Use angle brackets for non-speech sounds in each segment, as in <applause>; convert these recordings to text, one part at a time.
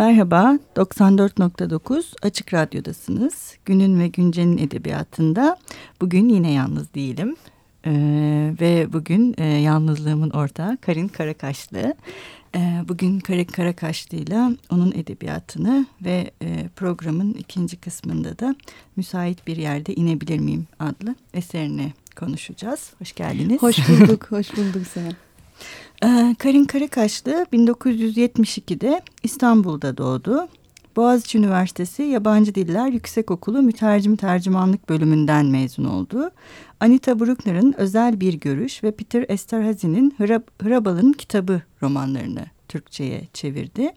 Merhaba, 94.9 Açık Radyo'dasınız. Günün ve Güncel'in edebiyatında bugün yine yalnız değilim. Ee, ve bugün e, yalnızlığımın ortağı Karin Karakaşlı. Ee, bugün Karin Karakaşlı'yla onun edebiyatını ve e, programın ikinci kısmında da Müsait Bir Yerde İnebilir Miyim adlı eserini konuşacağız. Hoş geldiniz. Hoş bulduk, hoş bulduk sana. Ee, Karin Karakaşlı 1972'de İstanbul'da doğdu. Boğaziçi Üniversitesi Yabancı Diller Yüksekokulu Mütercim Tercümanlık bölümünden mezun oldu. Anita Bruckner'ın Özel Bir Görüş ve Peter Esterhazy'nin Hrab Hrabal'ın Kitabı romanlarını Türkçe'ye çevirdi.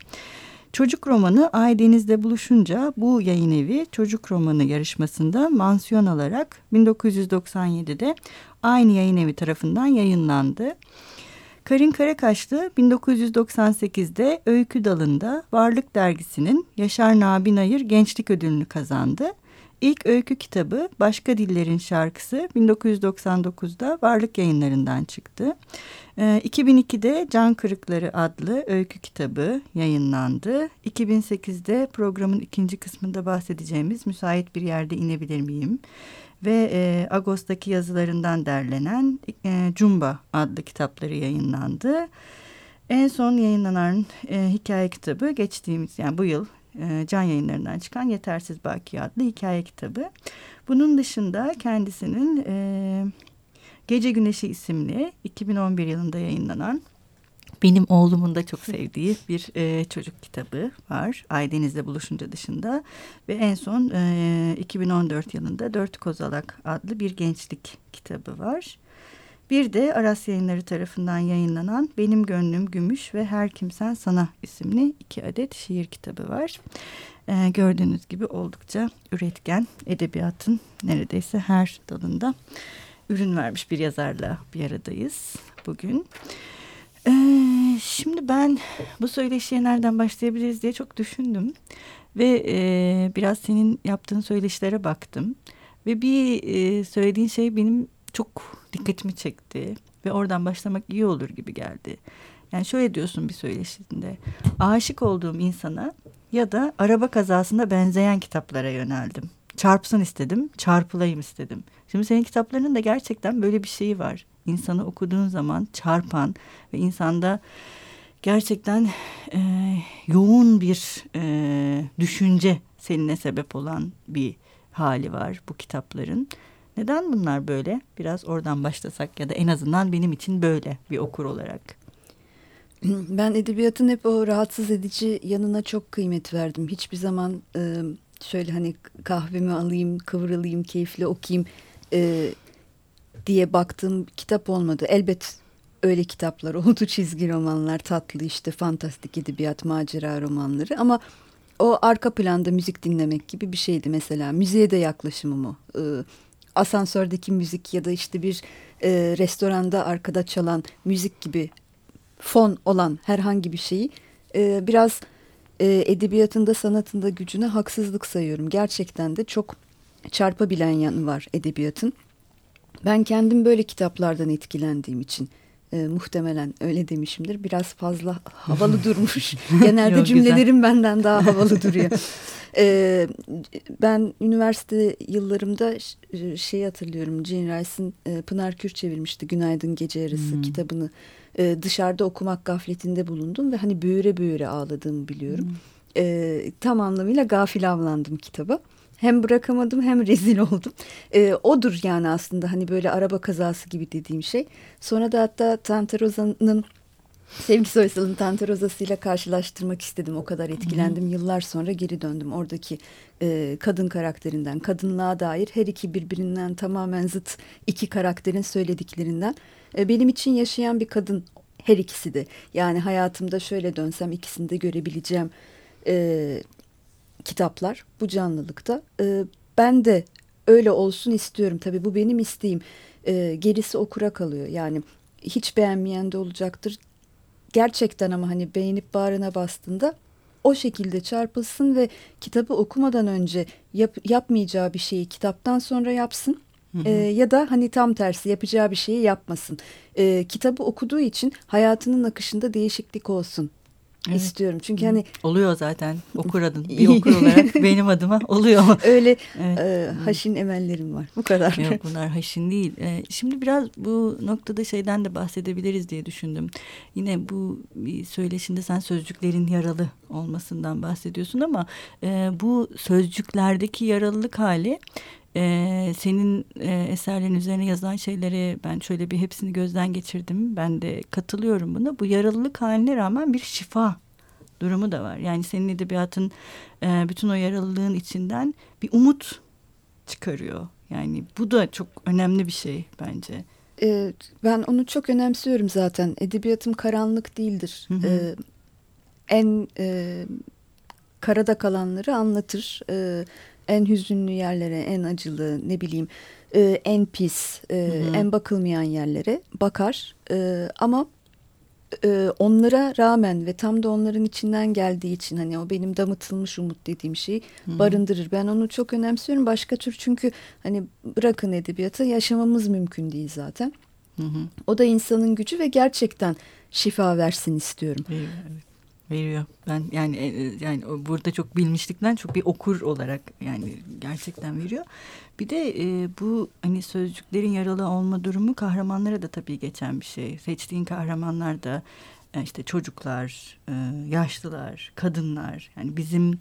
Çocuk romanı Ay Deniz'de buluşunca bu yayın evi çocuk romanı yarışmasında mansiyon alarak 1997'de aynı yayın evi tarafından yayınlandı. Karin Karakaşlı 1998'de Öykü Dalı'nda Varlık Dergisi'nin Yaşar Nabi Nayır Gençlik Ödülünü kazandı. İlk öykü kitabı Başka Dillerin Şarkısı 1999'da Varlık Yayınları'ndan çıktı. 2002'de ee, Can Kırıkları adlı öykü kitabı yayınlandı. 2008'de programın ikinci kısmında bahsedeceğimiz Müsait Bir Yerde İnebilir Miyim? Ve e, Ağustos'taki yazılarından derlenen e, Cumba adlı kitapları yayınlandı. En son yayınlanan e, hikaye kitabı geçtiğimiz yani bu yıl e, can yayınlarından çıkan Yetersiz Baki adlı hikaye kitabı. Bunun dışında kendisinin e, Gece Güneşi isimli 2011 yılında yayınlanan benim oğlumun da çok sevdiği bir e, çocuk kitabı var. Aydeniz'le buluşunca dışında. Ve en son e, 2014 yılında Dört Kozalak adlı bir gençlik kitabı var. Bir de Aras Yayınları tarafından yayınlanan Benim Gönlüm Gümüş ve Her Kimsen Sana isimli iki adet şiir kitabı var. Ee, gördüğünüz gibi oldukça üretken edebiyatın neredeyse her dalında ürün vermiş bir yazarla bir aradayız bugün. Ee, şimdi ben bu söyleşiye nereden başlayabiliriz diye çok düşündüm. Ve e, biraz senin yaptığın söyleşilere baktım. Ve bir e, söylediğin şey benim çok dikkatimi çekti. Ve oradan başlamak iyi olur gibi geldi. Yani şöyle diyorsun bir söyleşinde. Aşık olduğum insana ya da araba kazasında benzeyen kitaplara yöneldim. Çarpsın istedim, çarpılayım istedim. Şimdi senin kitaplarının da gerçekten böyle bir şeyi var insanı okuduğun zaman çarpan ve insanda gerçekten e, yoğun bir e, düşünce seninle sebep olan bir hali var bu kitapların. Neden bunlar böyle? Biraz oradan başlasak ya da en azından benim için böyle bir okur olarak. Ben edebiyatın hep o rahatsız edici yanına çok kıymet verdim. Hiçbir zaman e, şöyle hani kahvemi alayım, kıvrılayım, keyifle okuyayım e, diye baktığım kitap olmadı. Elbet öyle kitaplar <laughs> oldu. Çizgi romanlar tatlı işte fantastik edebiyat macera romanları. Ama o arka planda müzik dinlemek gibi bir şeydi mesela. Müziğe de yaklaşımım o. Ee, asansördeki müzik ya da işte bir e, restoranda arkada çalan müzik gibi fon olan herhangi bir şeyi e, biraz e, edebiyatında sanatında gücüne haksızlık sayıyorum gerçekten de çok çarpabilen yanı var edebiyatın ben kendim böyle kitaplardan etkilendiğim için e, muhtemelen öyle demişimdir. Biraz fazla havalı <laughs> durmuş. Genelde Yok, cümlelerim güzel. benden daha havalı duruyor. e, ben üniversite yıllarımda şey hatırlıyorum. Jean Rice'ın e, Pınar Kür çevirmişti Günaydın Gece Yarısı hmm. kitabını. E, dışarıda okumak gafletinde bulundum ve hani büyüre büyüre ağladığımı biliyorum. Hmm. E, tam anlamıyla gafil avlandım kitaba hem bırakamadım hem <laughs> rezil oldum. E, odur yani aslında hani böyle araba kazası gibi dediğim şey. Sonra da hatta Tante Roza'nın Sevgi Soysal'ın Tante Roza'sıyla karşılaştırmak istedim. O kadar etkilendim. Hı. Yıllar sonra geri döndüm. Oradaki e, kadın karakterinden, kadınlığa dair her iki birbirinden tamamen zıt iki karakterin söylediklerinden. E, benim için yaşayan bir kadın her ikisi de. Yani hayatımda şöyle dönsem ikisini de görebileceğim e, kitaplar bu canlılıkta. E, ben de öyle olsun istiyorum. Tabii bu benim isteğim. E, gerisi okura kalıyor. Yani hiç beğenmeyen de olacaktır. Gerçekten ama hani beğenip bağrına bastığında o şekilde çarpılsın ve kitabı okumadan önce yap, yapmayacağı bir şeyi kitaptan sonra yapsın. Hı hı. E, ya da hani tam tersi yapacağı bir şeyi yapmasın. E, kitabı okuduğu için hayatının akışında değişiklik olsun evet. istiyorum. Çünkü hani oluyor zaten okur adın bir <laughs> okur olarak benim adıma oluyor. Öyle evet. e, haşin emellerim var. Bu kadar. Yok <laughs> bunlar haşin değil. E, şimdi biraz bu noktada şeyden de bahsedebiliriz diye düşündüm. Yine bu bir söyleşinde sen sözcüklerin yaralı olmasından bahsediyorsun ama e, bu sözcüklerdeki yaralılık hali ee, senin e, eserlerin üzerine yazılan şeyleri ben şöyle bir hepsini gözden geçirdim. Ben de katılıyorum buna. Bu yaralılık haline rağmen bir şifa durumu da var. Yani senin edebiyatın e, bütün o yaralılığın içinden bir umut çıkarıyor. Yani bu da çok önemli bir şey bence. Ee, ben onu çok önemsiyorum zaten. Edebiyatım karanlık değildir. Hı hı. Ee, en e, karada kalanları anlatır. Ee, en hüzünlü yerlere, en acılı, ne bileyim e, en pis, e, hı hı. en bakılmayan yerlere bakar. E, ama e, onlara rağmen ve tam da onların içinden geldiği için hani o benim damıtılmış umut dediğim şeyi hı. barındırır. Ben onu çok önemsiyorum. Başka tür çünkü hani bırakın edebiyatı yaşamamız mümkün değil zaten. Hı hı. O da insanın gücü ve gerçekten şifa versin istiyorum. Evet, evet veriyor. Ben yani e, e, yani burada çok bilmişlikten çok bir okur olarak yani gerçekten veriyor. Bir de e, bu hani sözcüklerin yaralı olma durumu kahramanlara da tabii geçen bir şey. Seçtiğin kahramanlar da e, işte çocuklar, yaşlılar, kadınlar yani bizim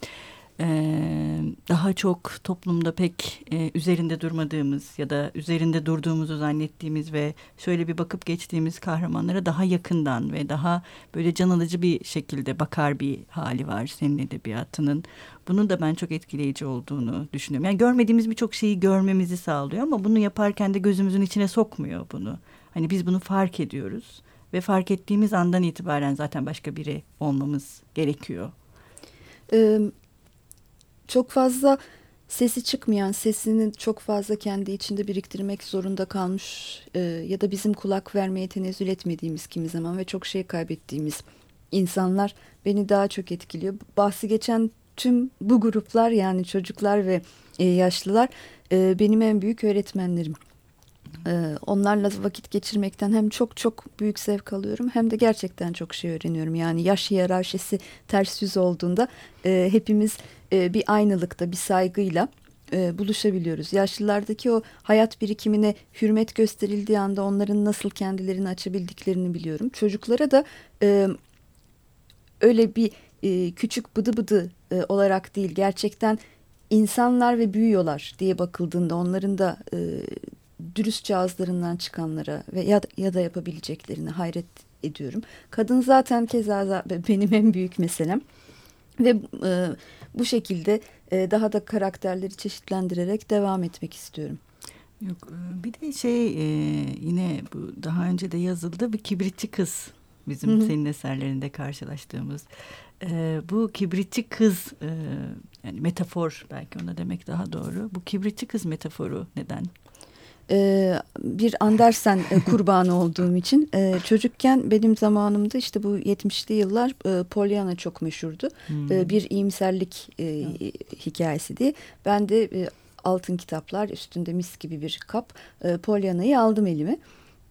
daha çok toplumda pek e, üzerinde durmadığımız ya da üzerinde durduğumuzu zannettiğimiz ve şöyle bir bakıp geçtiğimiz kahramanlara daha yakından ve daha böyle can alıcı bir şekilde bakar bir hali var senin edebiyatının. Bunun da ben çok etkileyici olduğunu düşünüyorum. Yani görmediğimiz birçok şeyi görmemizi sağlıyor ama bunu yaparken de gözümüzün içine sokmuyor bunu. Hani biz bunu fark ediyoruz ve fark ettiğimiz andan itibaren zaten başka biri olmamız gerekiyor. Ee, çok fazla sesi çıkmayan, sesini çok fazla kendi içinde biriktirmek zorunda kalmış e, ya da bizim kulak vermeye tenezzül etmediğimiz kimi zaman ve çok şey kaybettiğimiz insanlar beni daha çok etkiliyor. Bahsi geçen tüm bu gruplar yani çocuklar ve e, yaşlılar e, benim en büyük öğretmenlerim. Ee, onlarla vakit geçirmekten hem çok çok büyük zevk alıyorum hem de gerçekten çok şey öğreniyorum. Yani yaş hiyerarşisi ters yüz olduğunda e, hepimiz e, bir aynılıkta bir saygıyla e, buluşabiliyoruz. Yaşlılardaki o hayat birikimine hürmet gösterildiği anda onların nasıl kendilerini açabildiklerini biliyorum. Çocuklara da e, öyle bir e, küçük bıdı bıdı e, olarak değil gerçekten insanlar ve büyüyorlar diye bakıldığında onların da e, dürüstçe ağızlarından çıkanlara ve ya, ya da yapabileceklerine hayret ediyorum. Kadın zaten keza benim en büyük meselem ve e, bu şekilde e, daha da karakterleri çeşitlendirerek devam etmek istiyorum. Yok e, bir de şey e, yine bu daha önce de yazıldı bir kibritçi kız bizim Hı -hı. senin eserlerinde karşılaştığımız e, bu kibritçi kız e, yani metafor belki ona demek daha doğru bu kibritçi kız metaforu neden e, bir Andersen e, <laughs> kurbanı olduğum için e, çocukken benim zamanımda işte bu 70'li yıllar e, Pollyanna çok meşhurdu. Hmm. E, bir iyimserlik e, hikayesi diye. Ben de e, altın kitaplar üstünde mis gibi bir kap e, Pollyanna'yı aldım elime.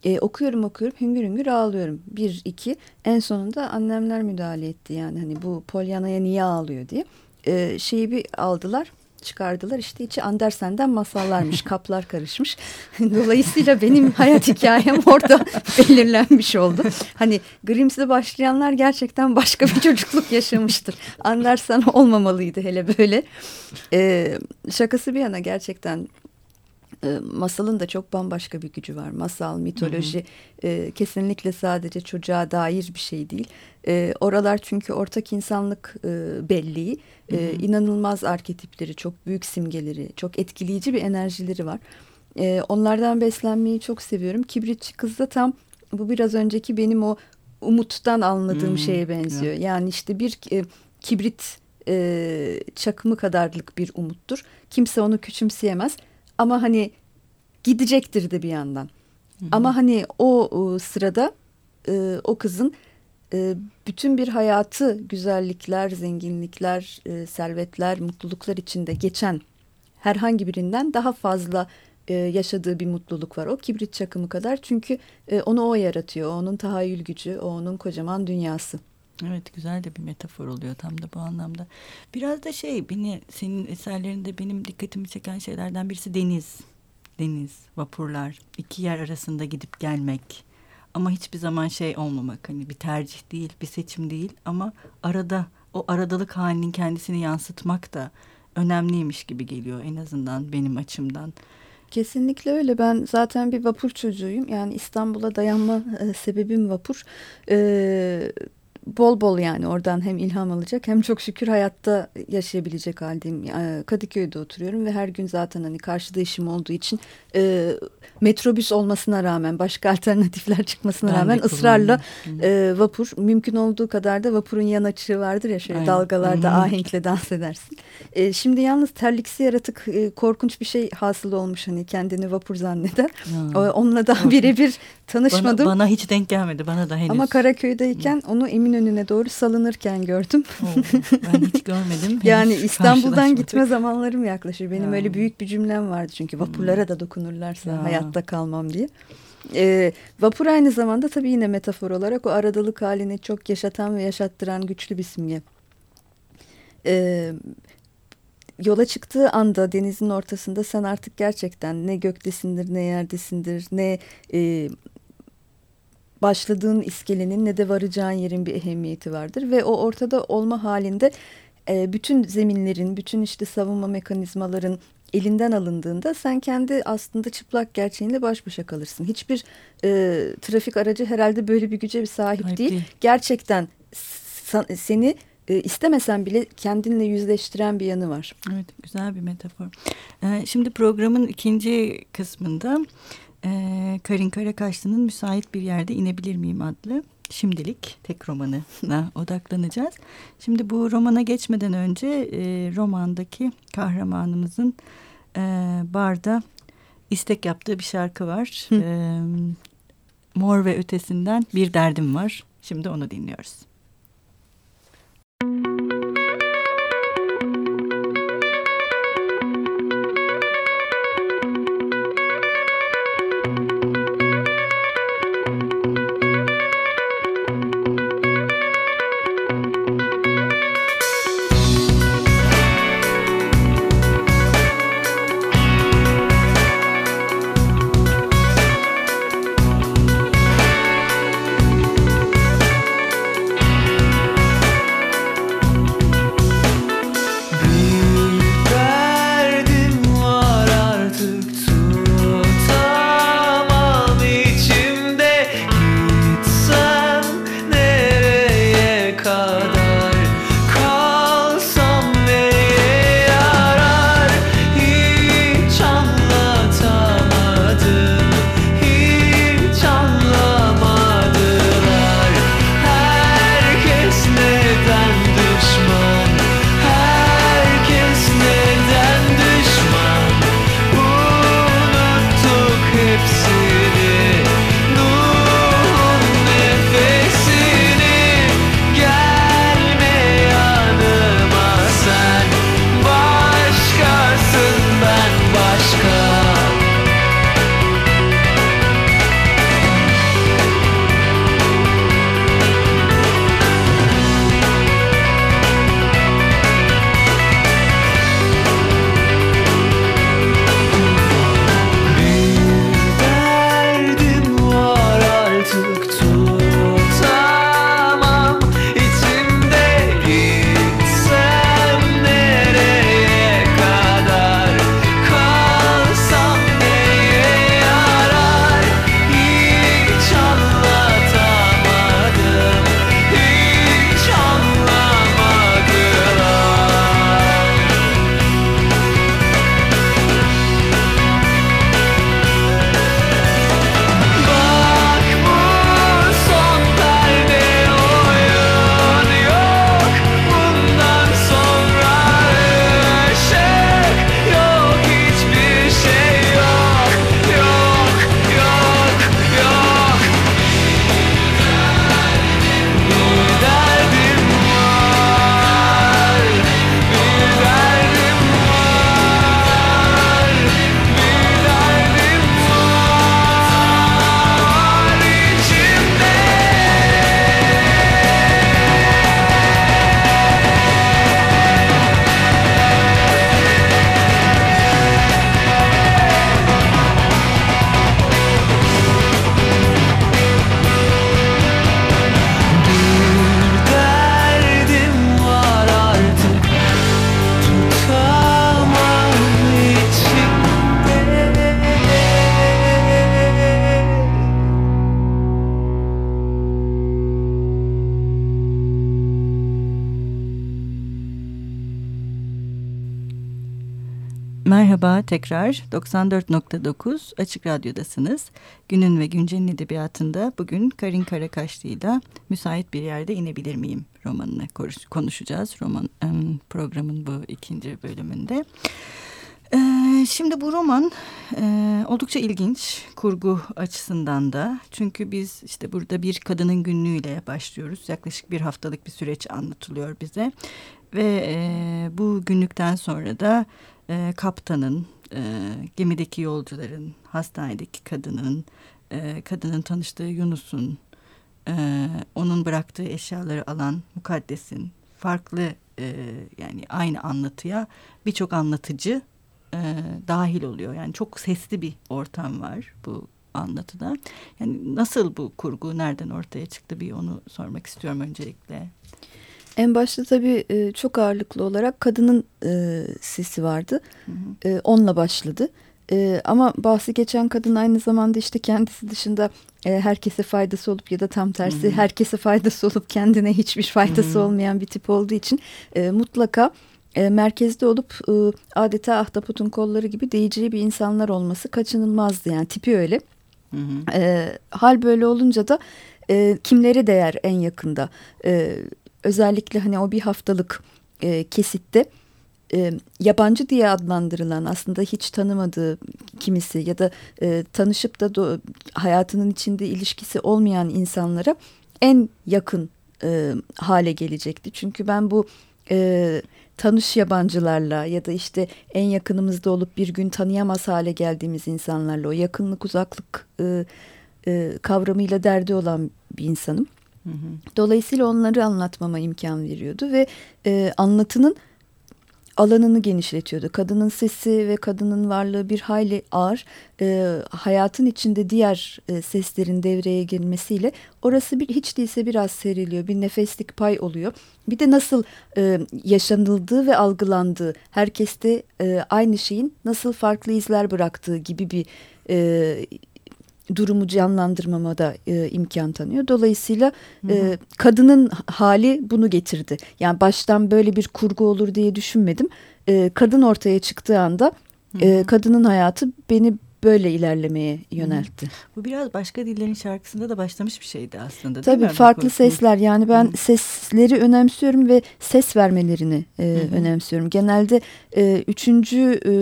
E, okuyorum okuyorum hüngür hüngür ağlıyorum. Bir iki en sonunda annemler müdahale etti yani hani bu Pollyanna'ya niye ağlıyor diye. E, şeyi bir aldılar çıkardılar. İşte içi Andersen'den masallarmış, <laughs> kaplar karışmış. <laughs> Dolayısıyla benim hayat hikayem orada <laughs> belirlenmiş oldu. Hani Grimms'le başlayanlar gerçekten başka bir çocukluk yaşamıştır. Andersen olmamalıydı hele böyle. Ee, şakası bir yana gerçekten e, masalın da çok bambaşka bir gücü var. Masal, mitoloji hı hı. E, kesinlikle sadece çocuğa dair bir şey değil. E, oralar çünkü ortak insanlık e, belleği. E, hı hı. inanılmaz arketipleri, çok büyük simgeleri, çok etkileyici bir enerjileri var. E, onlardan beslenmeyi çok seviyorum. Kibritçi kız da tam bu biraz önceki benim o umuttan anladığım hmm, şeye benziyor. Yeah. Yani işte bir e, kibrit e, çakımı kadarlık bir umuttur. Kimse onu küçümseyemez. Ama hani gidecektir de bir yandan. Hı hı. Ama hani o, o sırada e, o kızın e, bütün bir hayatı güzellikler, zenginlikler, e, servetler, mutluluklar içinde geçen herhangi birinden daha fazla e, yaşadığı bir mutluluk var. O kibrit çakımı kadar çünkü e, onu o yaratıyor. Onun tahayyül gücü, o onun kocaman dünyası. Evet güzel de bir metafor oluyor tam da bu anlamda. Biraz da şey beni senin eserlerinde benim dikkatimi çeken şeylerden birisi deniz. Deniz, vapurlar, iki yer arasında gidip gelmek. Ama hiçbir zaman şey olmamak hani bir tercih değil, bir seçim değil ama arada o aradalık halinin kendisini yansıtmak da önemliymiş gibi geliyor en azından benim açımdan. Kesinlikle öyle. Ben zaten bir vapur çocuğuyum. Yani İstanbul'a dayanma e, sebebim vapur. E, bol bol yani oradan hem ilham alacak hem çok şükür hayatta yaşayabilecek haldeyim. Kadıköy'de oturuyorum ve her gün zaten hani karşıda işim olduğu için e, metrobüs olmasına rağmen başka <laughs> alternatifler çıkmasına ben rağmen ısrarla e, vapur mümkün olduğu kadar da vapurun yan açığı vardır ya şöyle Aynen. dalgalarda ahenkle dans edersin. E, şimdi yalnız terliksi yaratık e, korkunç bir şey hasıl olmuş hani kendini vapur zanneden. Ya. Onunla daha birebir tanışmadım. Bana, bana hiç denk gelmedi bana da henüz. Ama Karaköy'deyken onu emin önüne doğru salınırken gördüm. Oo, ben hiç görmedim. <laughs> yani İstanbul'dan gitme zamanlarım yaklaşır. Benim ya. öyle büyük bir cümlem vardı çünkü vapurlara da dokunurlarsa ya. hayatta kalmam diye. E, vapur aynı zamanda tabii yine metafor olarak o aradalık halini çok yaşatan ve yaşattıran güçlü bir simge. E, yola çıktığı anda denizin ortasında sen artık gerçekten ne göktesindir ne yerdesindir ne e, başladığın iskelenin ne de varacağın yerin bir ehemmiyeti vardır ve o ortada olma halinde e, bütün zeminlerin, bütün işte savunma mekanizmaların elinden alındığında sen kendi aslında çıplak gerçeğinle baş başa kalırsın. Hiçbir e, trafik aracı herhalde böyle bir güce bir sahip Hayır, değil. değil. Gerçekten seni e, istemesen bile kendinle yüzleştiren bir yanı var. Evet güzel bir metafor. Ee, şimdi programın ikinci kısmında e, Karin Karakaşlı'nın Müsait Bir Yerde İnebilir Miyim adlı şimdilik tek romanına <laughs> odaklanacağız. Şimdi bu romana geçmeden önce e, romandaki kahramanımızın e, barda istek yaptığı bir şarkı var. E, Mor ve ötesinden bir derdim var. Şimdi onu dinliyoruz. Merhaba tekrar 94.9 Açık Radyo'dasınız. Günün ve Güncel'in edebiyatında bugün Karin Karakaşlı ile Müsait Bir Yerde inebilir miyim romanını konuşacağız. Roman programın bu ikinci bölümünde. Ee, şimdi bu roman e, oldukça ilginç kurgu açısından da. Çünkü biz işte burada bir kadının günlüğüyle başlıyoruz. Yaklaşık bir haftalık bir süreç anlatılıyor bize. Ve e, bu günlükten sonra da e, kaptanın, e, gemideki yolcuların, hastanedeki kadının, e, kadının tanıştığı Yunus'un, e, onun bıraktığı eşyaları alan mukaddesin farklı e, yani aynı anlatıya birçok anlatıcı e, dahil oluyor. Yani çok sesli bir ortam var bu anlatıda. Yani nasıl bu kurgu nereden ortaya çıktı bir onu sormak istiyorum öncelikle. En başta tabii e, çok ağırlıklı olarak kadının e, sesi vardı. Hı hı. E, onunla başladı. E, ama bahsi geçen kadın aynı zamanda işte kendisi dışında e, herkese faydası olup ya da tam tersi hı hı. herkese faydası olup kendine hiçbir faydası hı hı. olmayan bir tip olduğu için e, mutlaka e, merkezde olup e, adeta ahtapotun kolları gibi değeceği bir insanlar olması kaçınılmazdı. Yani tipi öyle. Hı hı. E, hal böyle olunca da e, kimlere değer en yakında? E, özellikle hani o bir haftalık e, kesitte e, yabancı diye adlandırılan aslında hiç tanımadığı kimisi ya da e, tanışıp da do, hayatının içinde ilişkisi olmayan insanlara en yakın e, hale gelecekti. Çünkü ben bu e, tanış yabancılarla ya da işte en yakınımızda olup bir gün tanıyamaz hale geldiğimiz insanlarla o yakınlık uzaklık e, e, kavramıyla derdi olan bir insanım. Dolayısıyla onları anlatmama imkan veriyordu ve e, anlatının alanını genişletiyordu. Kadının sesi ve kadının varlığı bir hayli ağır. E, hayatın içinde diğer e, seslerin devreye girmesiyle orası bir hiç değilse biraz seriliyor. Bir nefeslik pay oluyor. Bir de nasıl e, yaşanıldığı ve algılandığı, herkeste e, aynı şeyin nasıl farklı izler bıraktığı gibi bir e, durumu canlandırmama da e, imkan tanıyor. Dolayısıyla e, kadının hali bunu getirdi. Yani baştan böyle bir kurgu olur diye düşünmedim. E, kadın ortaya çıktığı anda e, kadının hayatı beni böyle ilerlemeye yöneltti. Bu biraz başka dillerin şarkısında da başlamış bir şeydi aslında. Tabii farklı sesler yani ben Hı. sesleri önemsiyorum ve ses vermelerini e, önemsiyorum. Genelde e, üçüncü e,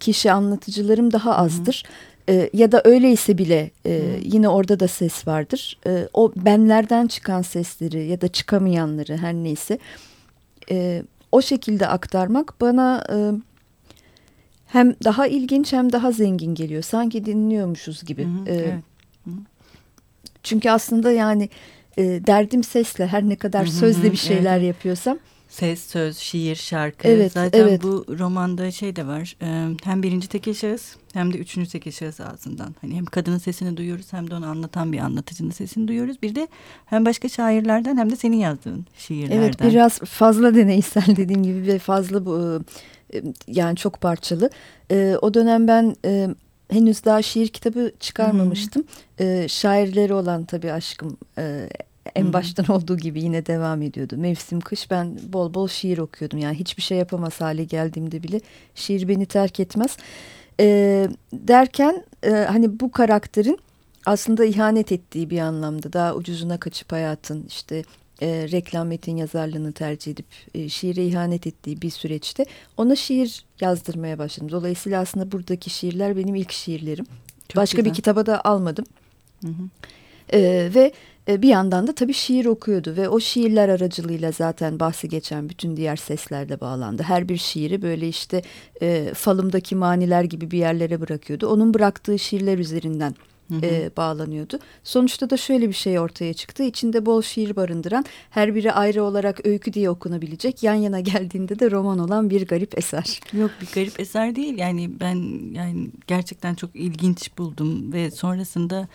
kişi anlatıcılarım daha azdır. Hı e, ya da öyleyse bile e, yine orada da ses vardır. E, o benlerden çıkan sesleri ya da çıkamayanları her neyse e, o şekilde aktarmak bana e, hem daha ilginç hem daha zengin geliyor. Sanki dinliyormuşuz gibi. Hmm, e, evet. Çünkü aslında yani e, derdim sesle her ne kadar sözle bir şeyler yapıyorsam Ses, söz, şiir, şarkı. Evet, Zaten evet. bu romanda şey de var. hem birinci tekil şahıs hem de üçüncü tekil şahıs ağzından. Hani hem kadının sesini duyuyoruz hem de onu anlatan bir anlatıcının sesini duyuyoruz. Bir de hem başka şairlerden hem de senin yazdığın şiirlerden. Evet biraz fazla deneysel dediğim gibi ve fazla bu yani çok parçalı. O dönem ben henüz daha şiir kitabı çıkarmamıştım. Hmm. Şairleri olan tabii aşkım en baştan <laughs> olduğu gibi yine devam ediyordu. Mevsim kış ben bol bol şiir okuyordum. Yani hiçbir şey yapamaz hale geldiğimde bile şiir beni terk etmez. E, derken e, hani bu karakterin aslında ihanet ettiği bir anlamda daha ucuzuna kaçıp hayatın işte e, reklam metin yazarlığını tercih edip e, şiire ihanet ettiği bir süreçte ona şiir yazdırmaya başladım. Dolayısıyla aslında buradaki şiirler benim ilk şiirlerim. Çok Başka güzel. bir kitaba da almadım. Hı hı. E, ve bir yandan da tabii şiir okuyordu ve o şiirler aracılığıyla zaten bahsi geçen bütün diğer sesler de bağlandı. Her bir şiiri böyle işte e, falımdaki maniler gibi bir yerlere bırakıyordu. Onun bıraktığı şiirler üzerinden Hı hı. E, bağlanıyordu. Sonuçta da şöyle bir şey ortaya çıktı. İçinde bol şiir barındıran, her biri ayrı olarak öykü diye okunabilecek, yan yana geldiğinde de roman olan bir garip eser. Yok bir garip eser değil. Yani ben yani gerçekten çok ilginç buldum ve sonrasında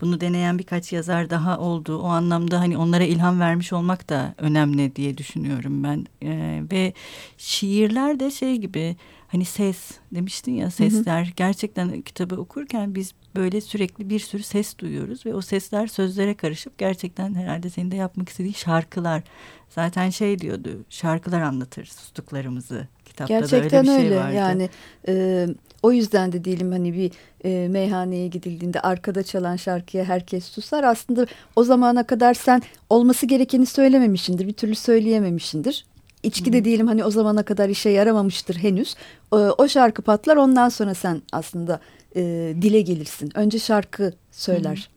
bunu deneyen birkaç yazar daha oldu. O anlamda hani onlara ilham vermiş olmak da önemli diye düşünüyorum ben. E, ve şiirler de şey gibi hani ses demiştin ya sesler hı hı. gerçekten kitabı okurken biz böyle sürekli bir sürü ses duyuyoruz ve o sesler sözlere karışıp gerçekten herhalde senin de yapmak istediğin şarkılar. Zaten şey diyordu şarkılar anlatır sustuklarımızı. Kitapta Gerçekten da öyle, bir öyle. şey vardı. yani e, o yüzden de diyelim hani bir e, meyhaneye gidildiğinde arkada çalan şarkıya herkes susar. Aslında o zamana kadar sen olması gerekeni söylememişindir, bir türlü söyleyememişindir. İçki de diyelim hani o zamana kadar işe yaramamıştır henüz. O, o şarkı patlar ondan sonra sen aslında e, dile gelirsin. Önce şarkı söyler.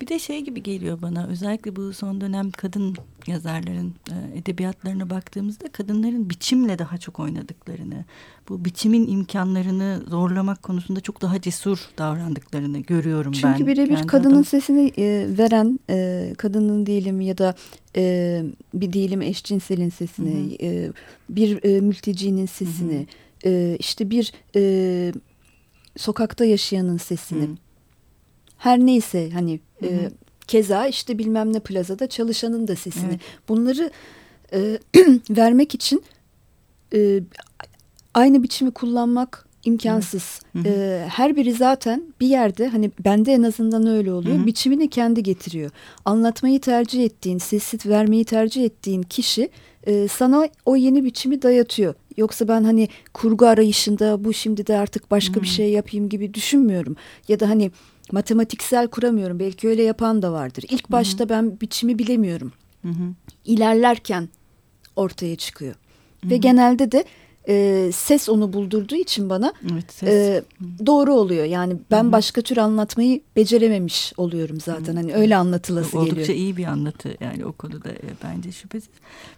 Bir de şey gibi geliyor bana özellikle bu son dönem kadın yazarların e, edebiyatlarına baktığımızda kadınların biçimle daha çok oynadıklarını, bu biçimin imkanlarını zorlamak konusunda çok daha cesur davrandıklarını görüyorum Çünkü ben. Çünkü birebir kadının adam... sesini e, veren e, kadının diyelim ya da e, bir diyelim eşcinselin sesini, e, bir e, mültecinin sesini, e, işte bir e, sokakta yaşayanın sesini. Hı. Her neyse hani Hı -hı. E, keza işte bilmem ne plazada çalışanın da sesini. Evet. Bunları e, <clears throat> vermek için e, aynı biçimi kullanmak imkansız. Hı hı. E, her biri zaten bir yerde hani bende en azından öyle oluyor. Hı hı. Biçimini kendi getiriyor. Anlatmayı tercih ettiğin, sesi vermeyi tercih ettiğin kişi e, sana o yeni biçimi dayatıyor. Yoksa ben hani kurgu arayışında bu şimdi de artık başka hı hı. bir şey yapayım gibi düşünmüyorum. Ya da hani matematiksel kuramıyorum. Belki öyle yapan da vardır. İlk başta Hı -hı. ben biçimi bilemiyorum. Hı -hı. İlerlerken ortaya çıkıyor. Hı -hı. Ve genelde de e, ses onu buldurduğu için bana evet, ses. E, doğru oluyor. Yani ben Hı -hı. başka tür anlatmayı becerememiş oluyorum zaten. Hı -hı. Hani öyle anlatılası Oldukça geliyor. Oldukça iyi bir anlatı yani o konuda e, bence şüphesiz.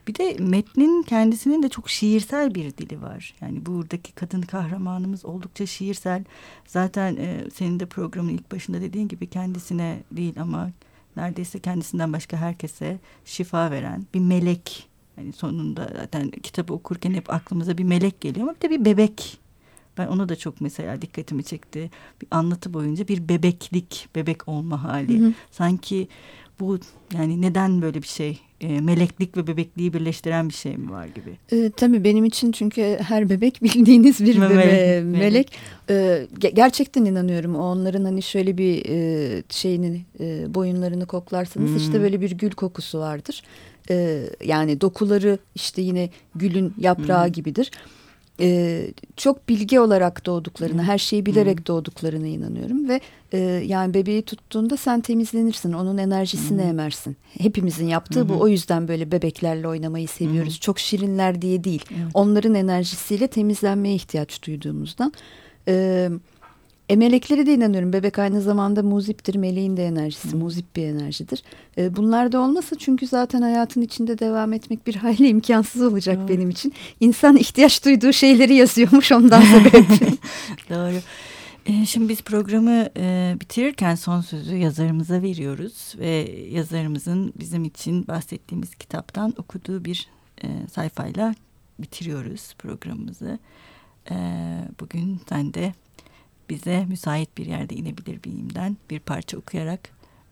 Bir de metnin kendisinin de çok şiirsel bir dili var. Yani buradaki kadın kahramanımız oldukça şiirsel. Zaten e, senin de programın ilk başında dediğin gibi kendisine değil ama neredeyse kendisinden başka herkese şifa veren bir melek Hani sonunda zaten kitabı okurken hep aklımıza bir melek geliyor ama bir de bir bebek. Ben onu da çok mesela dikkatimi çekti. Bir anlatı boyunca bir bebeklik, bebek olma hali. Hı hı. Sanki bu yani neden böyle bir şey e, meleklik ve bebekliği birleştiren bir şey mi var gibi? E, tabii benim için çünkü her bebek <laughs> bildiğiniz bir bebe, melek. melek. E, gerçekten inanıyorum onların hani şöyle bir e, şeyini e, boyunlarını koklarsanız hmm. işte böyle bir gül kokusu vardır. E, yani dokuları işte yine gülün yaprağı hmm. gibidir. E, çok bilgi olarak doğduklarını, her şeyi bilerek hmm. doğduklarına inanıyorum ve e, yani bebeği tuttuğunda sen temizlenirsin, onun enerjisini hmm. emersin. Hepimizin yaptığı hmm. bu. O yüzden böyle bebeklerle oynamayı seviyoruz. Hmm. Çok şirinler diye değil. Evet. Onların enerjisiyle temizlenmeye ihtiyaç duyduğumuzdan. Evet e, meleklere de inanıyorum. Bebek aynı zamanda muziptir. Meleğin de enerjisi. Muzip bir enerjidir. E, bunlar da olmasa çünkü zaten hayatın içinde devam etmek bir hayli imkansız olacak Doğru. benim için. İnsan ihtiyaç duyduğu şeyleri yazıyormuş ondan sebep. <laughs> Doğru. E, şimdi biz programı e, bitirirken son sözü yazarımıza veriyoruz ve yazarımızın bizim için bahsettiğimiz kitaptan okuduğu bir e, sayfayla bitiriyoruz programımızı. E, bugün sen de bize müsait bir yerde inebilir biyimden bir parça okuyarak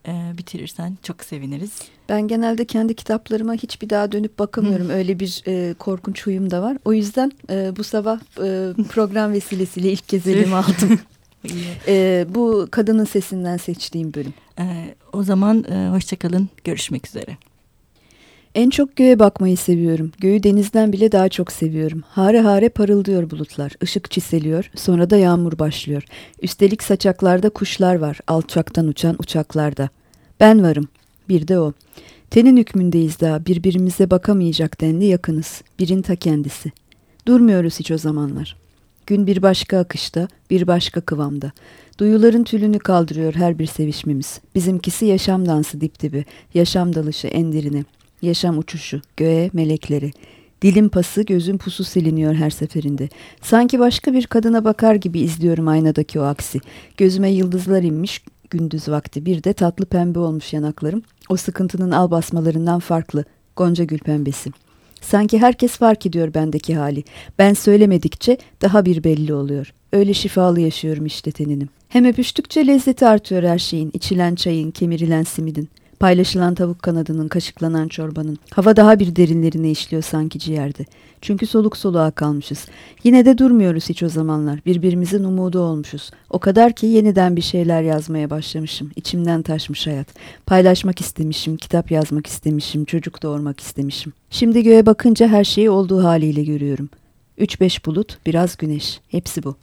e, bitirirsen çok seviniriz. Ben genelde kendi kitaplarıma hiçbir daha dönüp bakamıyorum. Öyle bir e, korkunç huyum da var. O yüzden e, bu sabah e, program vesilesiyle ilk kez elime <laughs> aldım. e, bu kadının sesinden seçtiğim bölüm. E, o zaman e, hoşçakalın. Görüşmek üzere. En çok göğe bakmayı seviyorum. Göğü denizden bile daha çok seviyorum. Hare hare parıldıyor bulutlar. Işık çiseliyor. Sonra da yağmur başlıyor. Üstelik saçaklarda kuşlar var. Alçaktan uçan uçaklarda. Ben varım. Bir de o. Tenin hükmündeyiz daha. Birbirimize bakamayacak denli yakınız. Birin ta kendisi. Durmuyoruz hiç o zamanlar. Gün bir başka akışta, bir başka kıvamda. Duyuların tülünü kaldırıyor her bir sevişmemiz. Bizimkisi yaşam dansı dip dibi, yaşam dalışı endirine. Yaşam uçuşu, göğe, melekleri. Dilim pası, gözüm pusu siliniyor her seferinde. Sanki başka bir kadına bakar gibi izliyorum aynadaki o aksi. Gözüme yıldızlar inmiş gündüz vakti. Bir de tatlı pembe olmuş yanaklarım. O sıkıntının al basmalarından farklı. Gonca gül pembesi. Sanki herkes fark ediyor bendeki hali. Ben söylemedikçe daha bir belli oluyor. Öyle şifalı yaşıyorum işte teninim. Hem öpüştükçe lezzeti artıyor her şeyin. içilen çayın, kemirilen simidin. Paylaşılan tavuk kanadının, kaşıklanan çorbanın. Hava daha bir derinlerine işliyor sanki ciğerde. Çünkü soluk soluğa kalmışız. Yine de durmuyoruz hiç o zamanlar. Birbirimizin umudu olmuşuz. O kadar ki yeniden bir şeyler yazmaya başlamışım. İçimden taşmış hayat. Paylaşmak istemişim, kitap yazmak istemişim, çocuk doğurmak istemişim. Şimdi göğe bakınca her şeyi olduğu haliyle görüyorum. Üç beş bulut, biraz güneş. Hepsi bu.